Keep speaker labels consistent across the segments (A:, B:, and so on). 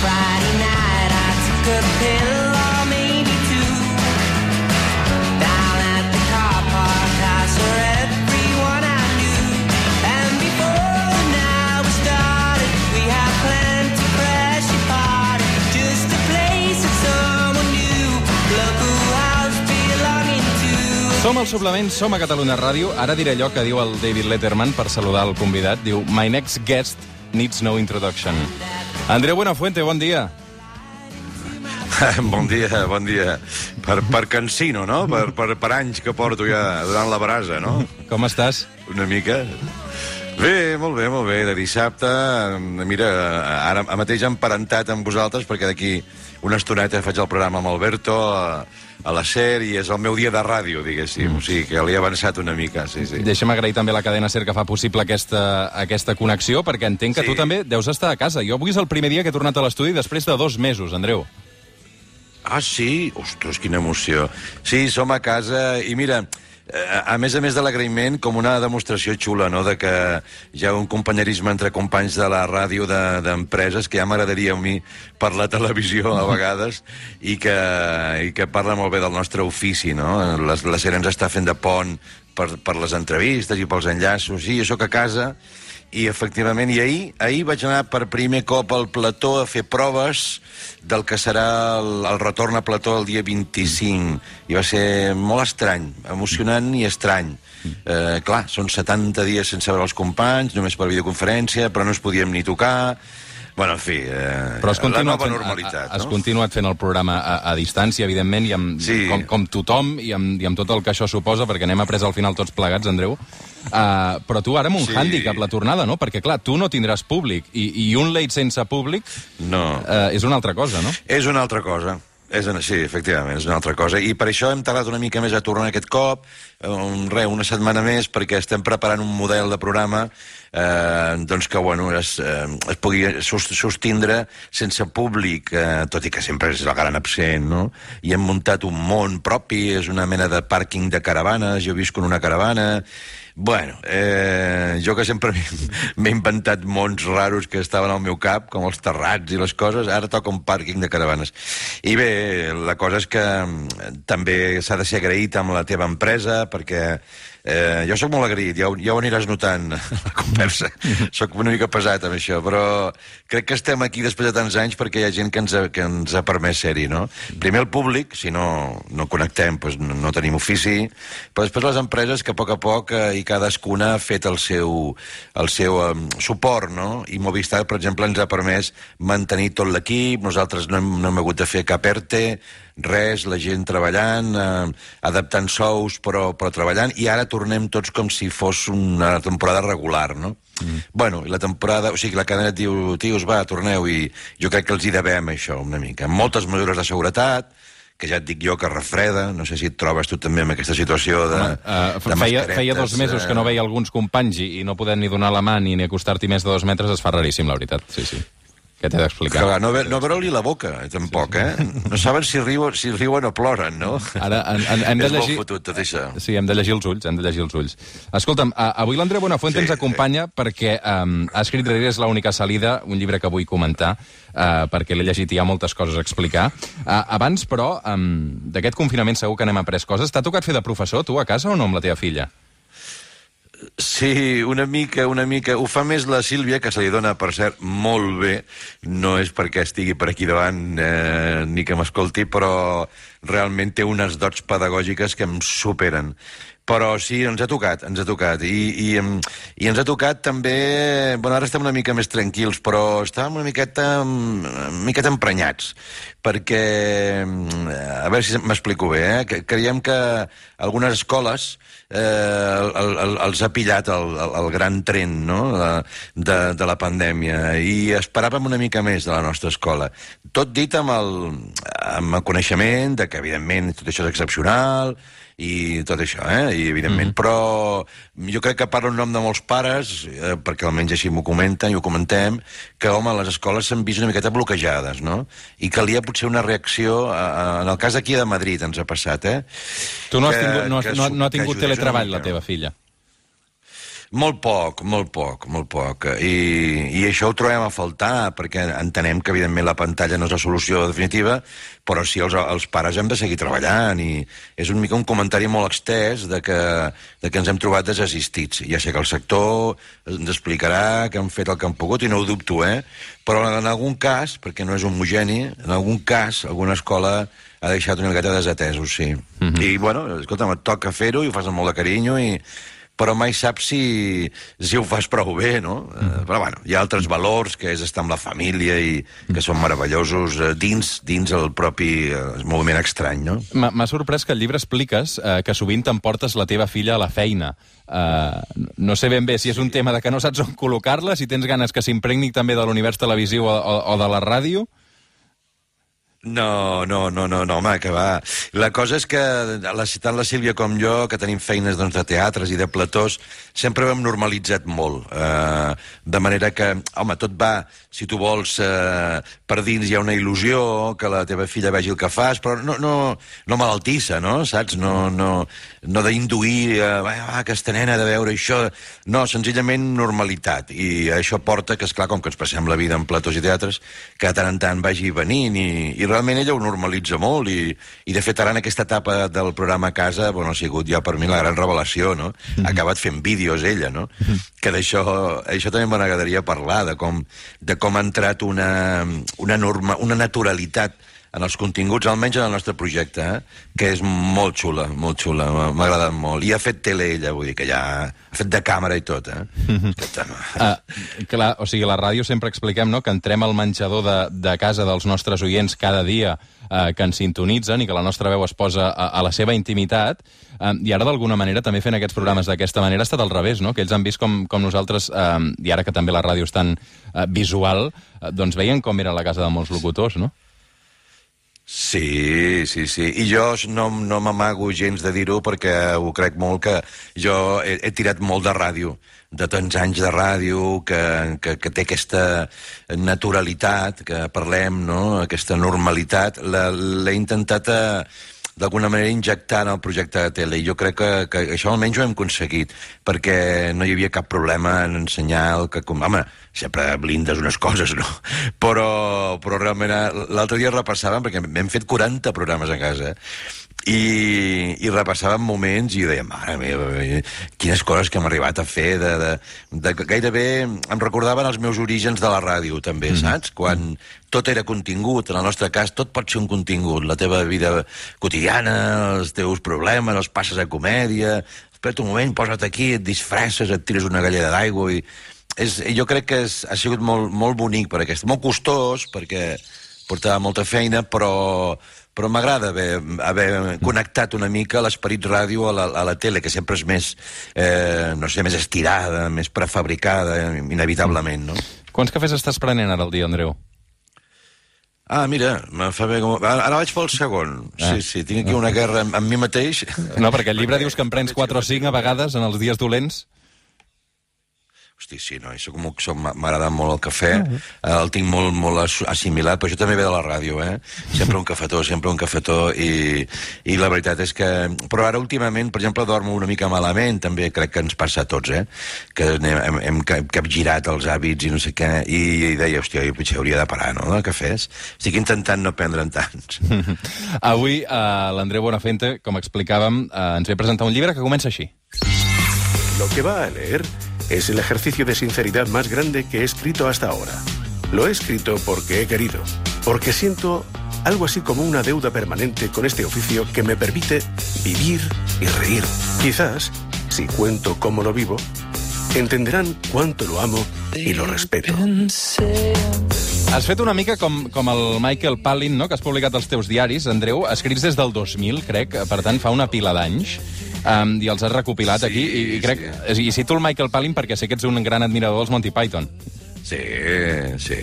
A: Friday night I took a pill at the I.
B: Som al suplement, som a Catalunya Ràdio. Ara diré allò que diu el David Letterman per saludar el convidat. Diu, my next guest needs no introduction. Andreu Buenafuente, bon dia.
C: Bon dia, bon dia. Per, per cansino, no? Per, per, per anys que porto ja durant la brasa, no?
B: Com estàs?
C: Una mica. Bé, molt bé, molt bé. De dissabte, mira, ara mateix hem parentat amb vosaltres perquè d'aquí una estoneta faig el programa amb Alberto a, a la SER i és el meu dia de ràdio, diguéssim. O sigui que l'he avançat una mica, sí, sí.
B: Deixa'm agrair també a la cadena SER que fa possible aquesta, aquesta connexió, perquè entenc que
C: Sí.
B: tu també deus estar a casa. Jo avui és el primer dia que he tornat a l'estudi després de dos mesos, Andreu.
C: Ah, sí? Ostres, quina emoció. Sí, som a casa i mira, a més a més de l'agraïment, com una demostració xula, no?, de que hi ha un companyerisme entre companys de la ràdio de- d'empreses de, que ja m'agradaria a mi per la televisió a vegades i que, i que parla molt bé del nostre ofici, no? La, la SER ens està fent de pont per, per les entrevistes i pels enllaços. Sí, jo sóc a casa i efectivament, i ahir, ahir vaig anar per primer cop al plató a fer proves del que serà el, el retorn a plató el dia 25. I va ser molt estrany, emocionant i estrany. Eh, clar, són 70 dies sense veure els companys, només per videoconferència, però no ens podíem ni tocar... Bueno, en fi, eh,
B: Però has
C: la nova
B: fent,
C: normalitat,
B: has
C: no?
B: continuat fent el programa a, a distància, evidentment, i amb,
C: Sí.
B: com, com tothom, i amb, i amb tot el que això suposa, perquè n'hem après al final tots plegats, Andreu. Uh, però tu ara amb un
C: Sí.
B: hàndicap, la tornada, no? Perquè, clar, tu no tindràs públic, i, i un late sense públic
C: No.
B: uh, és una altra cosa, no?
C: És una altra cosa. És sí, efectivament, és una altra cosa. I per això hem tardat una mica més a tornar aquest cop, eh, un, re, una setmana més, perquè estem preparant un model de programa eh, doncs que bueno, es, eh, es pugui sos- sostindre sense públic, eh, tot i que sempre és el gran absent, no? I hem muntat un món propi, és una mena de pàrquing de caravanes, jo visc en una caravana... Bueno, eh, jo que sempre m'he- inventat mons raros que estaven al meu cap, com els terrats i les coses, ara toca un pàrquing de caravanes. I bé, la cosa és que mm, també s'ha de ser agraït amb la teva empresa, perquè eh, jo sóc molt agraït, ja, ja ho aniràs notant la conversa. sóc una mica pesat amb això, però crec que estem aquí després de tants anys perquè hi ha gent que ens ha, que ens ha permès ser-hi, no? Primer el públic, si no, no connectem, doncs no, no tenim ofici, però després les empreses que a poc a poc eh, i cadascuna ha fet el seu, el seu um, suport, no? I Movistar, per exemple, ens ha permès mantenir tot l'equip, nosaltres no hem, no hem hagut de fer cap ERTE, res, la gent treballant, eh, adaptant sous, però, però treballant, i ara tornem tots com si fos una temporada regular, no? Mm. Bueno, la temporada... O sigui, la cadena et diu, tios, va, torneu, i jo crec que els hi devem això, una mica. Amb moltes mesures de seguretat, que ja et dic jo que refreda, no sé si et trobes tu també en aquesta situació de,
B: Uh,
C: de
B: feia, feia dos mesos que no
C: eh,
B: veia alguns companys i, i no poder ni donar la mà ni, ni acostar-t'hi més de dos metres es fa raríssim, la veritat. Sí, sí. Què t'he d'explicar?
C: Clar, no, no veure-li la boca, tampoc, eh? No saben si riuen, si riuen o ploren, no?
B: Ara en, en, hem de
C: És
B: llegir...
C: molt fotut, tot això.
B: Sí, hem de llegir els ulls, hem de llegir els ulls. Escolta'm, avui l'Andreu Buenafuente
C: Sí,
B: ens acompanya perquè um, ha escrit Rere és l'única salida, un llibre que vull comentar, uh, perquè l'he llegit i hi ha moltes coses a explicar. Uh, abans, però, um, d'aquest confinament segur que n'hem après coses. T'ha tocat fer de professor, tu, a casa, o no, amb la teva filla?
C: Sí, una mica, una mica. Ho fa més la Sílvia, que se li dona, per cert, molt bé. No és perquè estigui per aquí davant eh, ni que m'escolti, però realment té unes dots pedagògiques que em superen. Però sí, ens ha tocat, ens ha tocat. I, i, i ens ha tocat també... Bueno, ara estem una mica més tranquils, però estàvem una miqueta, una miqueta emprenyats, perquè... A veure si m'explico bé, eh? Creiem que algunes escoles eh, el, el, els ha pillat el, el, el gran tren no? de, de la pandèmia i esperàvem una mica més de la nostra escola. Tot dit amb el, amb el coneixement de que, evidentment, tot això és excepcional i tot això, eh? I, evidentment. Mm -hmm. Però jo crec que parlo en nom de molts pares, eh, perquè almenys així m'ho comenten i ho comentem, que, home, les escoles s'han vist una miqueta bloquejades, no? I calia potser una reacció, a, a, en el cas aquí de Madrid ens ha passat, eh?
B: Tu no has
C: Que-
B: tingut, no, has,
C: que
B: no, no ha tingut teletreball, la teva filla?
C: Molt poc, molt poc, molt poc. I, I això ho trobem a faltar, perquè entenem que, evidentment, la pantalla no és la solució definitiva, però sí els, els pares hem de seguir treballant, i és un mica un comentari molt extès de que, de que ens hem trobat desassistits. Ja sé que el sector ens explicarà que han fet el que han pogut, i no ho dubto, eh? Però en algun cas, perquè no és homogeni, en algun cas, alguna escola ha deixat una miqueta desatesos, sí. Mm -hmm. I, bueno, escolta'm, et toca fer-ho i ho fas amb molt de carinyo i però mai saps si, si ho fas prou bé, no? Mm. Uh, però, bueno, hi ha altres valors, que és estar amb la família i que són meravellosos uh, dins dins el propi uh, moviment estrany, no?
B: M'ha sorprès que al llibre expliques uh, que sovint t'emportes la teva filla a la feina. Uh, no sé ben bé si és un tema de que no saps on col·locar-la, si tens ganes que s'impregni també de l'univers televisiu o, o, o de la ràdio,
C: no, no, no, no, no, home, que va. La cosa és que la, tant la Sílvia com jo, que tenim feines doncs, de teatres i de platós, sempre ho hem normalitzat molt. Eh, de manera que, home, tot va, si tu vols, eh, per dins hi ha una il·lusió, que la teva filla vegi el que fas, però no, no, no malaltissa, no? Saps? No, no, no d'induir, eh, va, va, aquesta nena de veure això... No, senzillament normalitat. I això porta que, és clar com que ens passem la vida en platós i teatres, que tant en tant vagi venint i, i realment ella ho normalitza molt i, i de fet ara en aquesta etapa del programa a casa bueno, ha sigut ja per mi la gran revelació, no? Mm -hmm. Ha acabat fent vídeos ella, no? Mm -hmm. Que d'això això també m'agradaria parlar, de com, de com ha entrat una, una, norma, una naturalitat en els continguts, almenys en el nostre projecte, eh? que és molt xula, molt xula, m'ha agradat molt. I ha fet tele ella, vull dir que ja ha fet de càmera i tot, eh? Mm -hmm.
B: uh, clar, o sigui, la ràdio sempre expliquem no, que entrem al menjador de, de casa dels nostres oients cada dia uh, que ens sintonitzen i que la nostra veu es posa a, a la seva intimitat, uh, i ara d'alguna manera també fent aquests programes d'aquesta manera ha estat al revés, no? que ells han vist com, com nosaltres, uh, i ara que també la ràdio és tan uh, visual, uh, doncs veien com era la casa de molts locutors, no?
C: Sí, sí, sí. I jo no, no m'amago gens de dir-ho perquè ho crec molt que jo he, he tirat molt de ràdio, de tants anys de ràdio, que, que, que té aquesta naturalitat, que parlem, no? aquesta normalitat. L'he intentat... A, eh, d'alguna manera injectar en el projecte de tele i jo crec que, que això almenys ho hem aconseguit perquè no hi havia cap problema en ensenyar el que... Home, sempre blindes unes coses, no? Però, però realment eh, l'altre dia repassàvem, perquè hem fet 40 programes a casa, i, i repassàvem moments i dèiem, mare meva, quines coses que hem arribat a fer, de, de, de, gairebé em recordaven els meus orígens de la ràdio, també, mm. saps? Quan tot era contingut, en el nostre cas tot pot ser un contingut, la teva vida quotidiana, els teus problemes, els passes a comèdia, espera un moment, posa't aquí, et disfresses, et tires una galleda d'aigua i... És, jo crec que és, ha sigut molt, molt bonic per aquest, molt costós, perquè portava molta feina, però però m'agrada haver, haver connectat una mica l'esperit ràdio a la, a la tele, que sempre és més, eh, no sé, més estirada, més prefabricada, inevitablement, no?
B: Quants cafès estàs prenent ara al dia, Andreu?
C: Ah, mira, me fa bé com... Ara vaig pel segon. Ah. Sí, sí, tinc aquí una guerra amb, amb mi mateix.
B: No, perquè el llibre dius que en prens 4 o 5 a vegades en els dies dolents.
C: Hosti, sí, no, això com som, m'agrada molt el cafè, uh -huh. el tinc molt, molt assimilat, però això també ve de la ràdio, eh? Sempre un cafetó, sempre un cafetó, i, i la veritat és que... Però ara, últimament, per exemple, dormo una mica malament, també crec que ens passa a tots, eh? Que hem, hem capgirat els hàbits i no sé què, i, i deia, hòstia, jo potser hauria de parar, no?, de cafès. Estic intentant no prendre'n tants.
B: Avui, uh, l'Andreu Bonafente, com explicàvem, uh, ens ve presentar un llibre que comença així.
D: Lo que va a leer Es el ejercicio de sinceridad más grande que he escrito hasta ahora. Lo he escrito porque he querido, porque siento algo así como una deuda permanente con este oficio que me permite vivir y reír. Quizás, si cuento cómo lo vivo, entenderán cuánto lo amo i lo respeto.
B: Has fet una mica com, com el Michael Palin, no?, que has publicat als teus diaris, Andreu, escrits des del 2000, crec, per tant fa una pila d'anys um, i els has recopilat sí, aquí, i, i crec... Sí. I cito el Michael Palin perquè sé que ets un gran admirador dels Monty Python.
C: Sí, sí.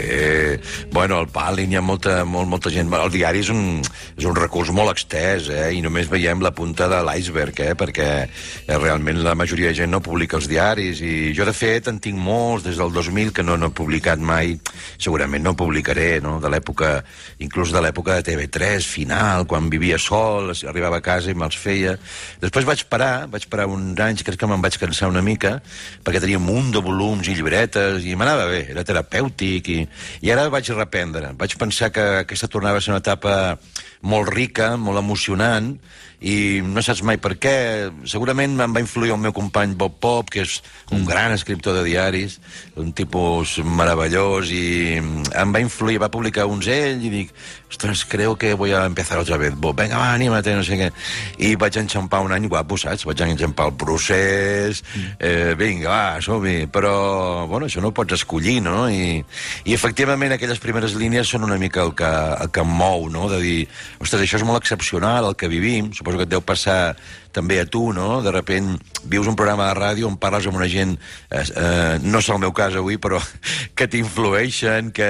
C: Bueno, al Palin hi ha molta, molt, molta gent... El diari és un, és un recurs molt extès, eh? i només veiem la punta de l'iceberg, eh? perquè eh, realment la majoria de gent no publica els diaris, i jo, de fet, en tinc molts des del 2000 que no, no he publicat mai segurament no publicaré, no?, de l'època, inclús de l'època de TV3, final, quan vivia sol, arribava a casa i me'ls feia. Després vaig parar, vaig parar uns anys, crec que me'n vaig cansar una mica, perquè tenia un munt de volums i llibretes, i m'anava bé, era terapèutic, i, i ara vaig reprendre. Vaig pensar que aquesta tornava a ser una etapa molt rica, molt emocionant, i no saps mai per què. Segurament em va influir el meu company Bob Pop, que és un gran escriptor de diaris, un tipus meravellós, i em va influir, va publicar uns ell, i dic, ostres, creo que voy a empezar otra vez, Bob, venga, va, anímate, no sé què. I vaig enxampar un any guapo, saps? Vaig enxampar el procés, eh, vinga, va, som-hi. Però, bueno, això no ho pots escollir, no? I, i efectivament aquelles primeres línies són una mica el que, el que em mou, no? De dir, ostres, això és molt excepcional, el que vivim, suposo que et deu passar també a tu, no? De repent vius un programa de ràdio on parles amb una gent, eh, eh, no és el meu cas avui, però que t'influeixen, que,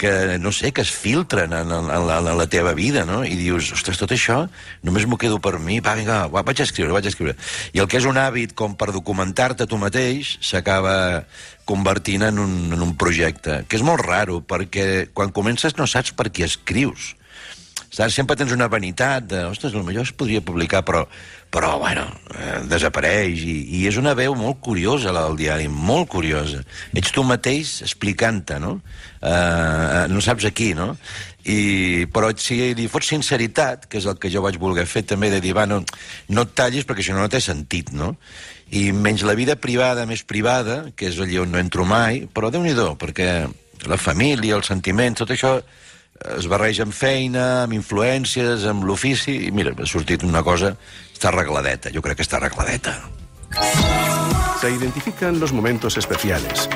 C: que, no sé, que es filtren en, en, en, la, en la teva vida, no? I dius, ostres, tot això només m'ho quedo per mi, va, vinga, va, vaig a escriure, vaig a escriure. I el que és un hàbit com per documentar-te tu mateix s'acaba convertint en un, en un projecte, que és molt raro, perquè quan comences no saps per qui escrius. Saps? Sempre tens una vanitat de, ostres, potser es podria publicar, però, però bueno, eh, desapareix. I, I és una veu molt curiosa, la del diari, molt curiosa. Ets tu mateix explicant-te, no? Eh, no saps aquí, no? I, però si li fots sinceritat, que és el que jo vaig voler fer també, de dir, va, no, no et tallis perquè això no té sentit, no? I menys la vida privada més privada, que és allà on no entro mai, però déu nhi perquè la família, els sentiments, tot això es barreja feina, amb influències, amb l'ofici, mira, ha una cosa, està arregladeta, jo crec que està arregladeta.
D: Se identifican los momentos especiales.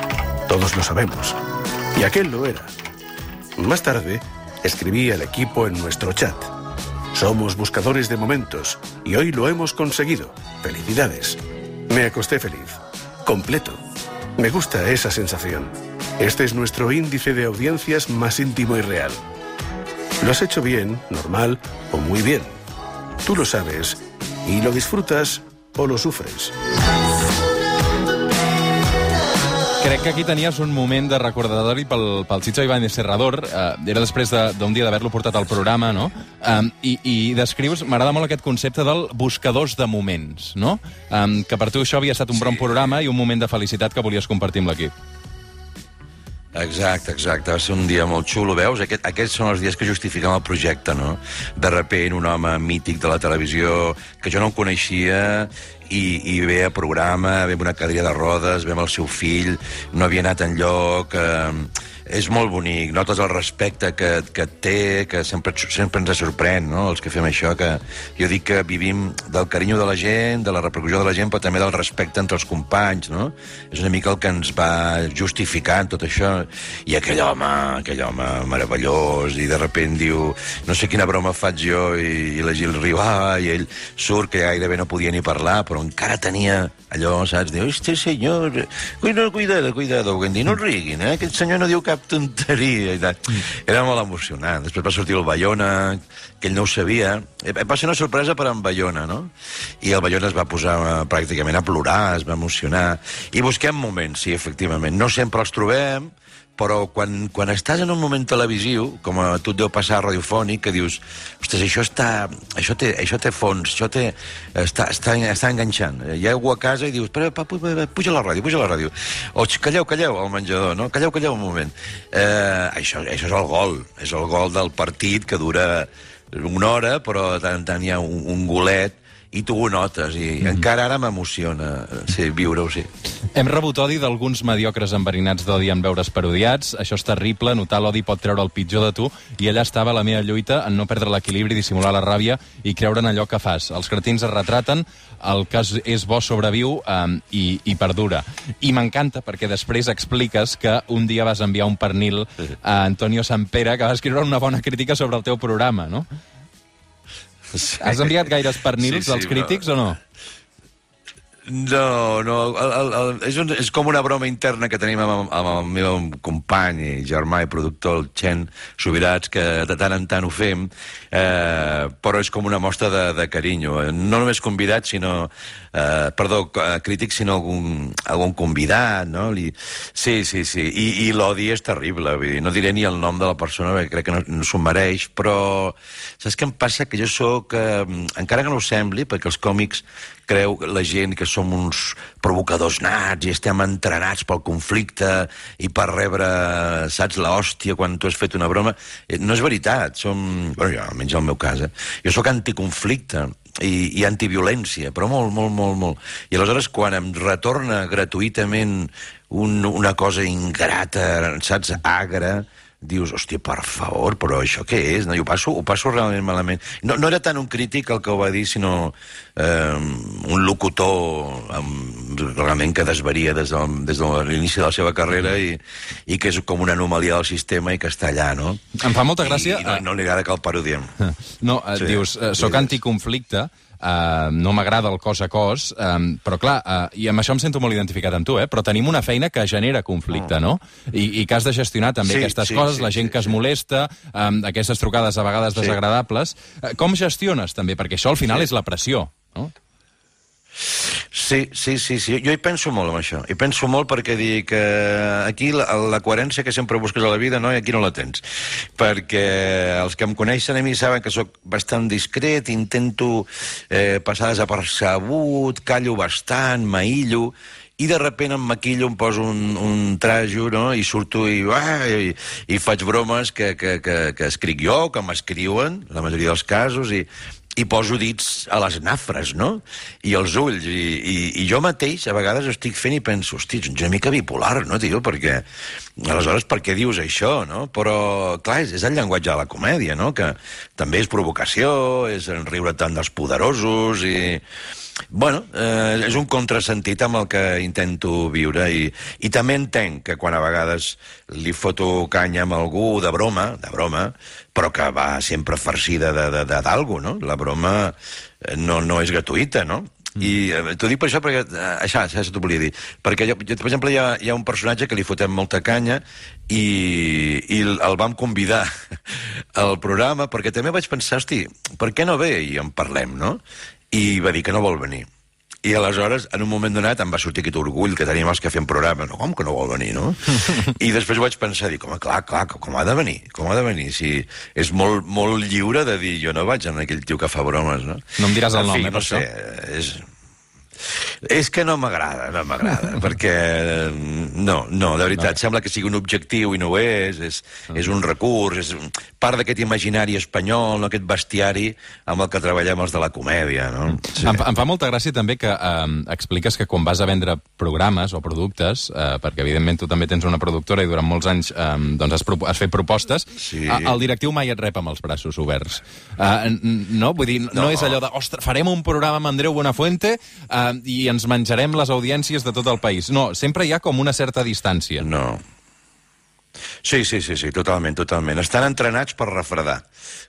D: Todos lo sabemos. Y aquel lo era. Más tarde, escribí al equipo en nuestro chat. Somos buscadores de momentos y hoy lo hemos conseguido. Felicidades. Me acosté feliz. Completo. Me gusta esa sensación. Este es nuestro índice de audiencias más íntimo y real. Lo has hecho bien, normal o muy bien. Tú lo sabes y lo disfrutas o lo sufres.
B: Crec que aquí tenies un moment de recordatori pel, pel Chicho Ibáñez Serrador. Uh, era després de- d'un dia d'haver-lo portat al programa, no? Um, i, I descrius, m'agrada molt aquest concepte del buscadors de moments, no? Um, que per tu això havia estat un bon programa i un moment de felicitat que volies compartir amb l'equip.
C: Exacte, exacte. Va ser un dia molt xulo, veus? Aquest, aquests són els dies que justifiquen el projecte, no? De repent, un home mític de la televisió que jo no coneixia i, i ve a programa, ve amb una cadira de rodes, ve amb el seu fill, no havia anat enlloc... Eh, és molt bonic, notes el respecte que, que té, que sempre, sempre ens sorprèn, no?, els que fem això, que jo dic que vivim del carinyo de la gent, de la repercussió de la gent, però també del respecte entre els companys, no? És una mica el que ens va justificant tot això. I aquell home, aquell home meravellós, i de repent diu, no sé quina broma faig jo, i, i la Gil ah, i ell surt que gairebé no podia ni parlar, però encara tenia allò, saps? Diu, este senyor, cuidado, cuidado, cuidado, no riguin, eh? Aquest senyor no diu cap tonteria i tal. Era molt emocionant. Després va sortir el Bayona, que ell no ho sabia. Eh, Va ser una sorpresa per en Bayona, no? I el Bayona es va posar eh, pràcticament a plorar, es va emocionar. I busquem moments, sí, efectivament. No sempre els trobem, però quan, quan estàs en un moment televisiu, com a tu et deu passar radiofònic, que dius, ostres, això, està, això, té, això té fons, això té, està, està, està enganxant. Hi ha algú a casa i dius, espera, pa, pu, pu- puja la ràdio, puja la ràdio. O "Xt, calleu, calleu, al menjador, no? Calleu, calleu un moment. Eh, això, això és el gol, és el gol del partit que dura una hora, però tant tant hi ha un, un golet i tu ho notes, i mm. encara ara m'emociona sí, viure-ho, sí.
B: Hem rebut odi d'alguns mediocres enverinats d'odi en veure's parodiats. Això és terrible, notar l'odi pot treure el pitjor de tu, i allà estava la meva lluita en no perdre l'equilibri, dissimular la ràbia i creure en allò que fas. Els cretins es retraten, el que és- bo sobreviu um, i, i perdura. I m'encanta perquè després expliques que un dia vas enviar un pernil a Antonio Sampere que va escriure una bona crítica sobre el teu programa, no? Has enviat gaires pernils
C: Sí, sí,
B: als crítics o no?
C: No, no, el, el, el, és, un, és com una broma interna que tenim amb, amb el meu company i germà i productor, el Chen Subirats, que de tant en tant ho fem, eh, però és com una mostra de, de carinyo. No només convidats, sinó... Eh, perdó, eh, crítics, sinó algun, algun convidat, no? Li... Sí, sí, sí. I, i l'odi és terrible, vull dir, no diré ni el nom de la persona, perquè crec que no, no s'ho mereix, però saps què em passa? Que jo sóc, eh, encara que no ho sembli, perquè els còmics creu la gent que som uns provocadors nats i estem entrenats pel conflicte i per rebre, saps, l'hòstia quan tu has fet una broma. Eh, No és veritat, som... Bueno, jo, almenys el meu cas, eh? Jo sóc anticonflicte i, i antiviolència, però molt, molt, molt, molt. I aleshores, quan em retorna gratuïtament un, una cosa ingrata, saps, agra, dius, hòstia, per favor, però això què és? No, jo ho passo, ho passo realment malament. No, no era tant un crític el que ho va dir, sinó eh, un locutor amb, realment que desvaria des, del, des de l'inici de la seva carrera i, i que és com una anomalia del sistema i que està allà, no?
B: Em fa molta gràcia...
C: I, i no, no li agrada que el parodiem.
B: No, eh,
C: Sí,
B: dius, eh, soc anticonflicte, eh, no m'agrada el cos a cos, eh, però clar, eh, i amb això em sento molt identificat amb tu, eh, però tenim una feina que genera conflicte, no? I, i que has de gestionar també
C: Sí,
B: aquestes
C: sí,
B: coses,
C: sí,
B: la gent
C: sí,
B: que es molesta, eh, aquestes trucades a vegades
C: Sí.
B: desagradables. Eh, com gestiones també? Perquè això al final
C: Sí.
B: és la pressió, no?
C: Sí, sí, sí, sí. Jo hi penso molt amb això. Hi penso molt perquè dic que aquí la, la coherència que sempre busques a la vida, no? I aquí no la tens. Perquè els que em coneixen a mi saben que sóc bastant discret, intento eh, passar desapercebut, callo bastant, m'aïllo, i de repent em maquillo, em poso un, un trajo, no?, i surto i, ah, i, i faig bromes que, que, que, que escric jo, que m'escriuen, la majoria dels casos, i, i poso dits a les nafres, no? I els ulls. I, i, i jo mateix, a vegades, estic fent i penso, hosti, ets una mica bipolar, no, tio? Perquè, aleshores, per què dius això, no? Però, clar, és, és el llenguatge de la comèdia, no? Que també és provocació, és riure tant dels poderosos i... Bueno, eh, és un contrasentit amb el que intento viure i, i també entenc que quan a vegades li foto canya amb algú de broma, de broma, però que va sempre farcida de- de- de- d'algú, no? La broma eh, no, no és gratuïta, no? I eh, t'ho dic per això, perquè... Eh, això, això t'ho volia dir. Perquè, jo, jo, per exemple, hi ha, hi ha un personatge que li fotem molta canya i, i el vam convidar al programa perquè també vaig pensar, hosti, per què no ve i en parlem, no? I va dir que no vol venir. I aleshores, en un moment donat, em va sortir aquest orgull que teníem els que fem programa. No, com que no vol venir, no? I després vaig pensar, dic, home, clar, clar, com ha de venir? Com ha de venir? Si és molt, molt lliure de dir, jo no vaig amb aquell tio que fa bromes, no?
B: No em diràs el
C: En
B: nom,
C: fi,
B: eh, per
C: no sé, és... És que no m'agrada, no m'agrada, perquè no, no, de veritat, no. sembla que sigui un objectiu i no ho és, és, és un recurs, és part d'aquest imaginari espanyol, no, aquest bestiari amb el que treballem els de la comèdia, no?
B: Sí. Em, em fa molta gràcia també que eh, expliques que quan vas a vendre programes o productes, eh, perquè evidentment tu també tens una productora i durant molts anys eh, doncs has, has fet propostes,
C: Sí.
B: el directiu mai et rep amb els braços oberts. Eh, no? Vull dir, no, no
C: No.
B: és allò de, ostres, farem un programa amb Andreu Buenafuente eh, i ens menjarem les audiències de tot el país. No, sempre hi ha com una certa distància.
C: No. Sí, sí, sí, sí, totalment, totalment. Estan entrenats per refredar,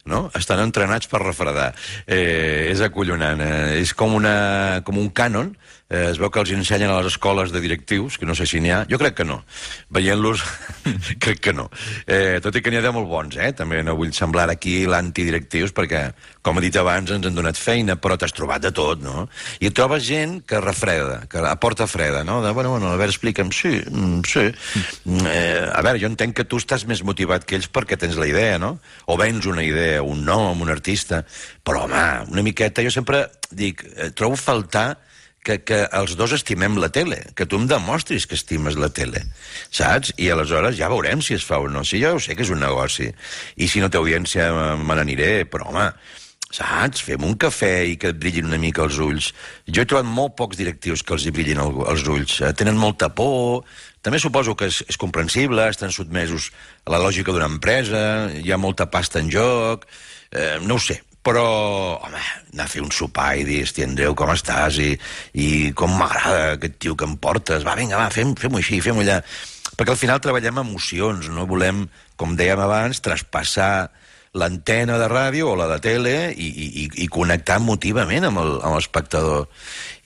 C: no? Estan entrenats per refredar. Eh, és acollonant. Eh? És com, una, com un cànon. Eh, es veu que els ensenyen a les escoles de directius, que no sé si n'hi ha. Jo crec que no. Veient-los, crec que no. Eh, tot i que n'hi ha de molt bons, eh? També no vull semblar aquí l'antidirectius, perquè, com he dit abans, ens han donat feina, però t'has trobat de tot, no? I trobes gent que refreda, que aporta freda, no? De, bueno, bueno, a veure, explica'm, sí, mm, sí. Mm, Eh, a veure, jo entenc que tu estàs més motivat que ells perquè tens la idea, no? O vens una idea, un nom, un artista, però, home, una miqueta, jo sempre dic, eh, trobo faltar que, que els dos estimem la tele, que tu em demostris que estimes la tele, saps? I aleshores ja veurem si es fa o no. Si jo sé que és un negoci, i si no té audiència me n'aniré, però home, saps? Fem un cafè i que et brillin una mica els ulls. Jo he trobat molt pocs directius que els hi brillin el, els ulls. Eh, Tenen molta por, també suposo que és, és comprensible, estan sotmesos a la lògica d'una empresa, hi ha molta pasta en joc, eh, no ho sé, però, home, anar a fer un sopar i dir, hosti, Andreu, com estàs? I, i com m'agrada aquest tio que em portes. Va, vinga, va, fem- fem-ho així, fem-ho allà. Perquè al final treballem emocions, no volem, com dèiem abans, traspassar l'antena de ràdio o la de tele i, i, i connectar emotivament amb l'espectador.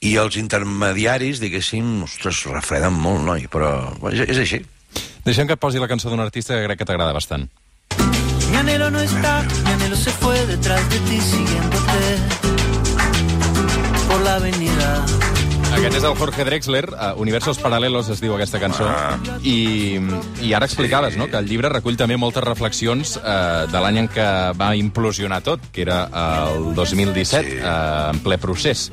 C: I els intermediaris, diguéssim, ostres, refreden molt, noi, però és, és així.
B: Deixem que et posi la cançó d'un artista que crec que t'agrada bastant.
A: Anhelo no está, mi anhelo se fue detrás de ti siguiéndote por la avenida.
B: Aquest és el Jorge Drexler, uh, Universos Paralelos es diu aquesta cançó,
C: Ah.
B: i, i ara explicaves no, que el llibre recull també moltes reflexions uh, de l'any en què va implosionar tot, que era el 2017,
C: Sí.
B: uh, en ple procés.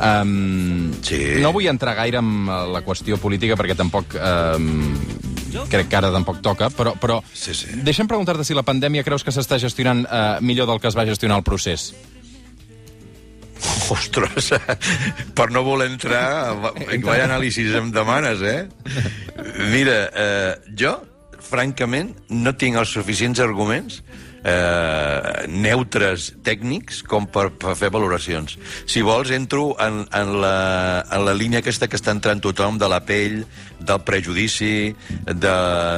B: Um,
C: Sí.
B: No vull entrar gaire en la qüestió política perquè tampoc... Um, crec que ara tampoc toca, però, però
C: Sí, sí.
B: deixa'm preguntar-te si la pandèmia creus que s'està gestionant uh, millor del que es va gestionar el procés.
C: Ostres, per no voler entrar, vaya anàlisi em demanes, eh? Mira, eh, jo, francament, no tinc els suficients arguments eh, neutres tècnics com per, per fer valoracions. Si vols, entro en, en, la, en la línia aquesta que està entrant tothom de la pell, del prejudici, de,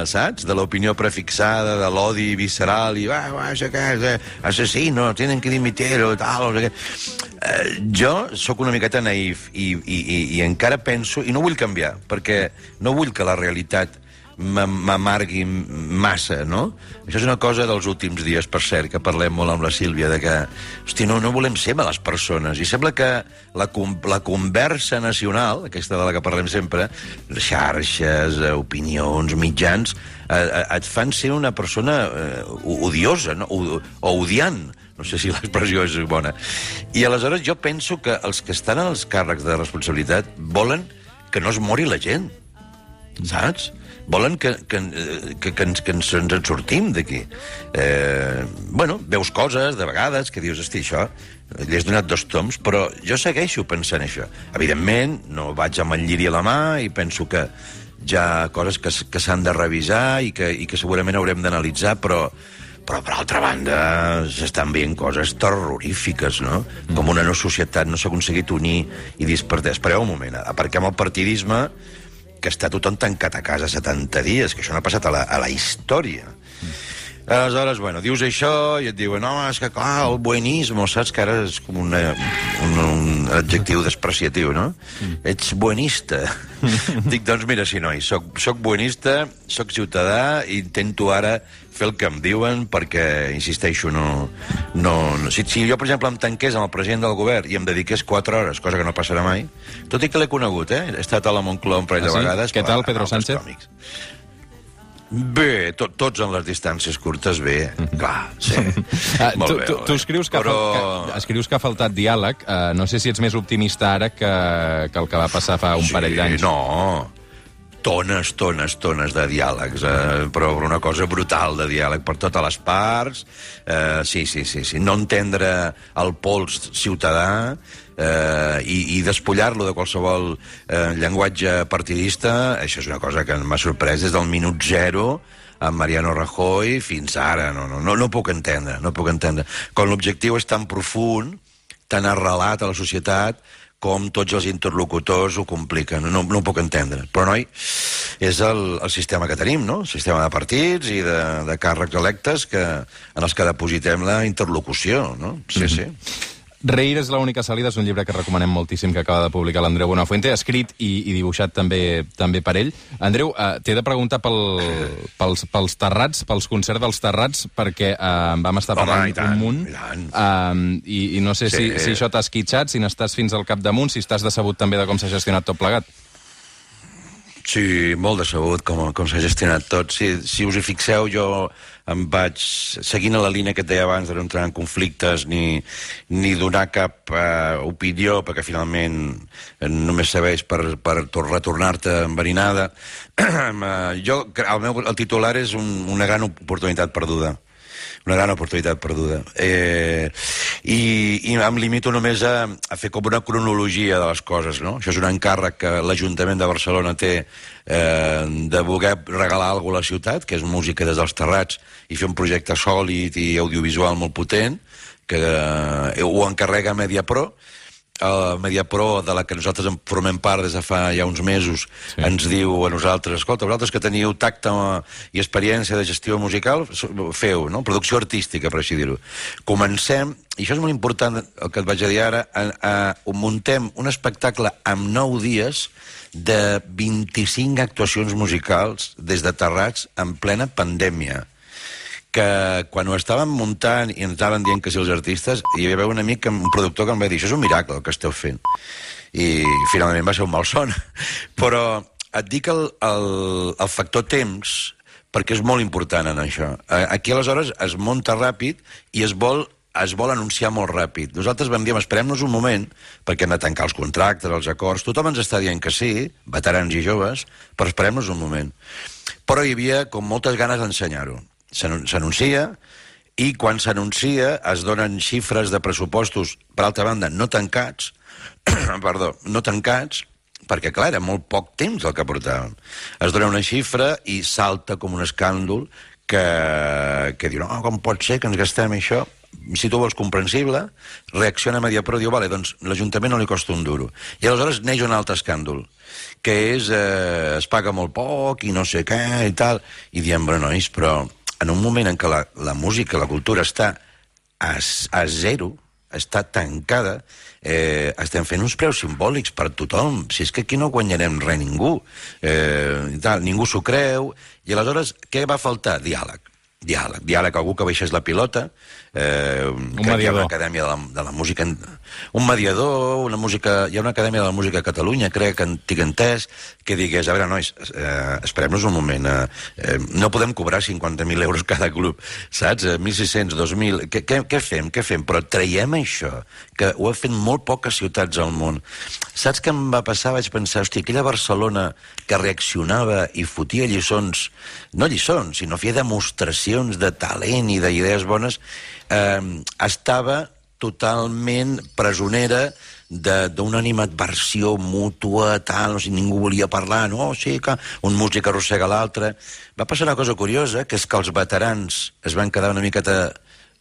C: saps? De l'opinió prefixada, de l'odi visceral, i va, va, això què és? Eh? Assassino, tienen que dimitir-ho, tal, no sé què. Eh, jo sóc una miqueta naïf i, i, i, i encara penso, i no vull canviar, perquè no vull que la realitat m'amargui massa, no? Això és una cosa dels últims dies, per cert, que parlem molt amb la Sílvia, de que, hosti, no, no volem ser males persones. I sembla que la, la conversa nacional, aquesta de la que parlem sempre, xarxes, eh, opinions, mitjans, eh, eh, et fan ser una persona eh, odiosa, no? o, o odiant. No sé si l'expressió és bona. I aleshores jo penso que els que estan als càrrecs de responsabilitat volen que no es mori la gent saps? Volen que, que, que, que, ens, que ens, ens en sortim d'aquí. Eh, bueno, veus coses, de vegades, que dius, hosti, això, li has donat dos toms, però jo segueixo pensant això. Evidentment, no vaig amb el lliri a la mà i penso que ha coses que, que s'han de revisar i que, i que segurament haurem d'analitzar, però però, per altra banda, s'estan veient coses terrorífiques, no? Com una no societat no s'ha aconseguit unir i dispertar. Espereu un moment, aparquem el partidisme, que està tothom tancat a casa 70 dies, que això no ha passat a la, a la història. Aleshores, bueno, dius això i et diuen, no, és que clar, el buenismo, saps que ara és com una, un, un adjectiu despreciatiu, no? Ets buenista. Dic, doncs mira, sí, noi, soc, soc buenista, soc ciutadà, i intento ara fer el que em diuen perquè, insisteixo, no... no, no si, si jo, per exemple, em tanqués amb el president del govern i em dediqués 4 hores, cosa que no passarà mai, tot i que l'he conegut, eh? He estat a la Moncloa un parell
B: Ah,
C: de
B: sí?
C: vegades.
B: Què tal, Pedro Sánchez?
C: còmics. Bé, to, tots en les distàncies curtes, bé, clar, sí.
B: Ah,
C: Molt
B: tu,
C: bé,
B: tu, tu escrius, que,
C: Però...
B: que, escrius que ha faltat diàleg. Uh, no sé si ets més optimista ara que, que el que va passar fa un
C: sí,
B: parell d'anys.
C: No, tones, tones, tones de diàlegs, eh, però una cosa brutal de diàleg per totes les parts. Eh, sí, sí, sí, sí. No entendre el pols ciutadà eh, i, i despullar-lo de qualsevol eh, llenguatge partidista, això és una cosa que m'ha sorprès des del minut zero amb Mariano Rajoy fins ara. No, no, no, no puc entendre, no puc entendre. Quan l'objectiu és tan profund, tan arrelat a la societat, com tots els interlocutors ho compliquen. No, no ho puc entendre. Però, noi, és el, el sistema que tenim, no? El sistema de partits i de, de càrrecs electes que, en els que depositem la interlocució, no? Sí, sí.
B: Reir és l'única salida, és un llibre que recomanem moltíssim que acaba de publicar l'Andreu Buenafuente, escrit i, i dibuixat també també per ell. Andreu, eh, t'he de preguntar pel, pels, pels terrats, pels concerts dels terrats, perquè eh, en vam estar
C: Home,
B: parlant
C: i tant,
B: un munt,
C: i tant.
B: eh, i, i no sé
C: Sí.
B: si, si això t'ha esquitxat, si n'estàs fins al capdamunt, si estàs decebut també de com s'ha gestionat tot plegat.
C: Sí, molt decebut com, com s'ha gestionat tot. Si, si us hi fixeu, jo em vaig, seguint a la línia que et deia abans de no entrar en conflictes ni, ni donar cap eh, opinió, perquè finalment eh, només serveix per, per tor- retornar-te enverinada, eh, jo, el, meu, el titular és un, una gran oportunitat perduda una gran oportunitat perduda. Eh, i, I em limito només a, a fer com una cronologia de les coses, no? Això és un encàrrec que l'Ajuntament de Barcelona té eh, de voler regalar alguna a la ciutat, que és música des dels terrats, i fer un projecte sòlid i audiovisual molt potent, que eh, ho encarrega Mediapro, el Mediapro, de la que nosaltres en formem part des de fa ja uns mesos,
B: Sí.
C: ens diu a nosaltres, escolta, vosaltres que teniu tacte i experiència de gestió musical, feu, no? Producció artística, per així dir-ho. Comencem, i això és molt important, el que et vaig a dir ara, a, a, muntem un espectacle amb 9 dies de 25 actuacions musicals des de Terrats en plena pandèmia que quan ho estàvem muntant i ens anaven dient que si els artistes, hi havia un amic, un productor que em va dir, això és un miracle que esteu fent. I finalment va ser un malson. Però et dic el, el, el factor temps, perquè és molt important en això. Aquí, aleshores, es munta ràpid i es vol es vol anunciar molt ràpid. Nosaltres vam dir, esperem-nos un moment, perquè hem de tancar els contractes, els acords, tothom ens està dient que sí, veterans i joves, però esperem-nos un moment. Però hi havia com moltes ganes d'ensenyar-ho. S'anu- S'anuncia, i quan s'anuncia es donen xifres de pressupostos, per altra banda, no tancats, perdó, no tancats, perquè, clar, era molt poc temps el que portàvem. Es dona una xifra i salta com un escàndol que, que diu, no, com pot ser que ens gastem això? Si tu vols comprensible, reacciona Mediapro i diu, vale, doncs l'Ajuntament no li costa un duro. I aleshores neix un altre escàndol, que és, eh, es paga molt poc i no sé què i tal, i diem, bueno, nois, però en un moment en què la, la música, la cultura està a, a zero, està tancada, eh, estem fent uns preus simbòlics per tothom. Si és que aquí no guanyarem res ningú. Eh, tal, ningú s'ho creu. I aleshores, què va faltar? Diàleg. Diàleg. Diàleg, algú que baixés la pilota. Eh, un ha
B: mediador.
C: una acadèmia de la, de la música... Un mediador, una música... Hi ha una acadèmia de la música a Catalunya, crec, que antic entès, que digués, a veure, nois, eh, esperem-nos un moment. Eh, eh, no podem cobrar 50.000 euros cada club, saps? Eh, 1.600, 2.000... Què, què, què fem? Què fem? Però traiem això, que ho han fet molt poques ciutats al món. Saps què em va passar? Vaig pensar, hòstia, aquella Barcelona que reaccionava i fotia lliçons, no lliçons, sinó feia demostracions de talent i d'idees bones, eh, estava totalment presonera d'una animadversió mútua, tal, no sé, ningú volia parlar, no, sí, que un músic arrossega l'altre. Va passar una cosa curiosa, que és que els veterans es van quedar una miqueta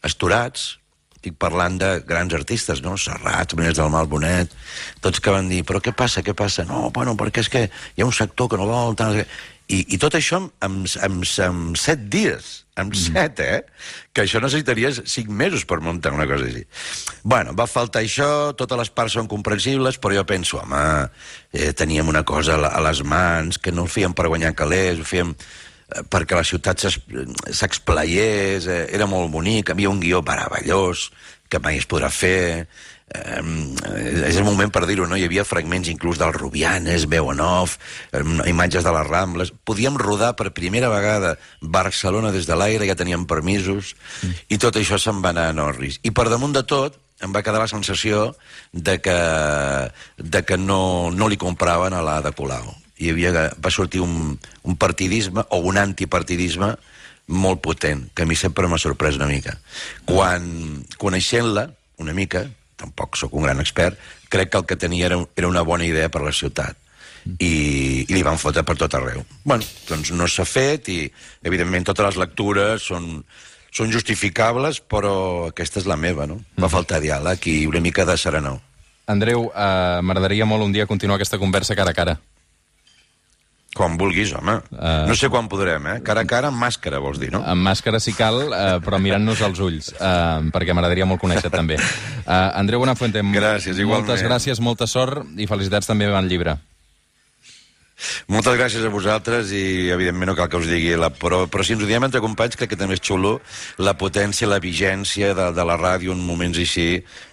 C: esturats, estic parlant de grans artistes, no? Serrat, Benés del Mal, Bonet, tots que van dir, però què passa, què passa? No, bueno, perquè és que hi ha un sector que no vol... Tal, i, I tot això en, en, en set dies, en set, eh? Que això necessitaries cinc mesos per muntar una cosa així. Bueno, va faltar això, totes les parts són comprensibles, però jo penso, home, eh, teníem una cosa a les mans, que no ho fèiem per guanyar calés, ho fèiem eh, perquè la ciutat s'es- s'explayés, eh, era molt bonic, havia un guió meravellós que mai es podrà fer. Eh, és el moment per dir-ho, no? Hi havia fragments inclús del Rubianes, off, eh, imatges de les Rambles. Podíem rodar per primera vegada Barcelona des de l'aire, ja teníem permisos, i tot això se'n va anar a Norris. I per damunt de tot, em va quedar la sensació de que, de que no, no li compraven a la de Colau. Hi havia, va sortir un, un partidisme o un antipartidisme molt potent, que a mi sempre m'ha sorprès una mica. Quan, coneixent-la, una mica, tampoc sóc un gran expert, crec que el que tenia era, era una bona idea per la ciutat. I, i li van fotre per tot arreu. bueno, doncs no s'ha fet i, evidentment, totes les lectures són, són justificables, però aquesta és la meva, no? Va faltar diàleg i una mica de serenor.
B: Andreu, eh, m'agradaria molt un dia continuar aquesta conversa cara a cara.
C: Quan vulguis, home.
B: Eh.
C: No sé quan podrem, eh? Cara a cara, amb màscara, vols dir, no?
B: Amb màscara si cal, eh, però mirant-nos als ulls, eh, perquè m'agradaria molt conèixer també. Eh, Andreu Bonafuente,
C: Gràcies, igualment.
B: moltes gràcies, molta sort i felicitats també amb el llibre.
C: Moltes gràcies a vosaltres i, evidentment, no cal que us digui, la, però, però si ens ho diem entre companys, crec que també és xulo la potència, la vigència de, de la ràdio en moments així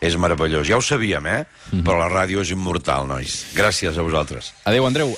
C: és meravellós. Ja ho sabíem, eh? Però la ràdio és immortal, nois. Gràcies a vosaltres.
B: Adéu, Andreu.